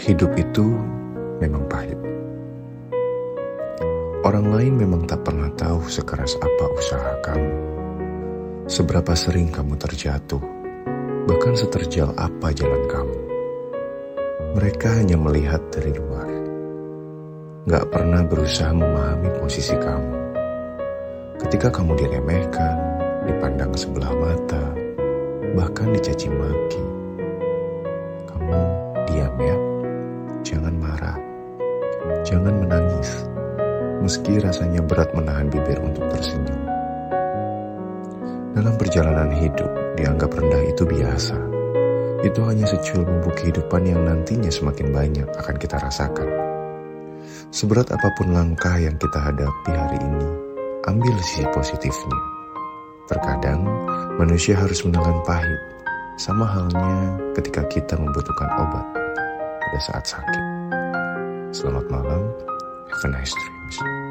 Hidup itu memang pahit. Orang lain memang tak pernah tahu sekeras apa usaha kamu. Seberapa sering kamu terjatuh, bahkan seterjal apa jalan kamu. Mereka hanya melihat dari luar. Gak pernah berusaha memahami posisi kamu. Ketika kamu diremehkan, dipandang sebelah mata, bahkan dicaci maki. Jangan menangis, meski rasanya berat menahan bibir untuk tersenyum. Dalam perjalanan hidup, dianggap rendah itu biasa. Itu hanya secuil bumbu kehidupan yang nantinya semakin banyak akan kita rasakan. Seberat apa pun langkah yang kita hadapi hari ini, ambil sisi positifnya. Terkadang manusia harus menelan pahit, sama halnya ketika kita membutuhkan obat pada saat sakit. Selamat malam, have a nice dreams.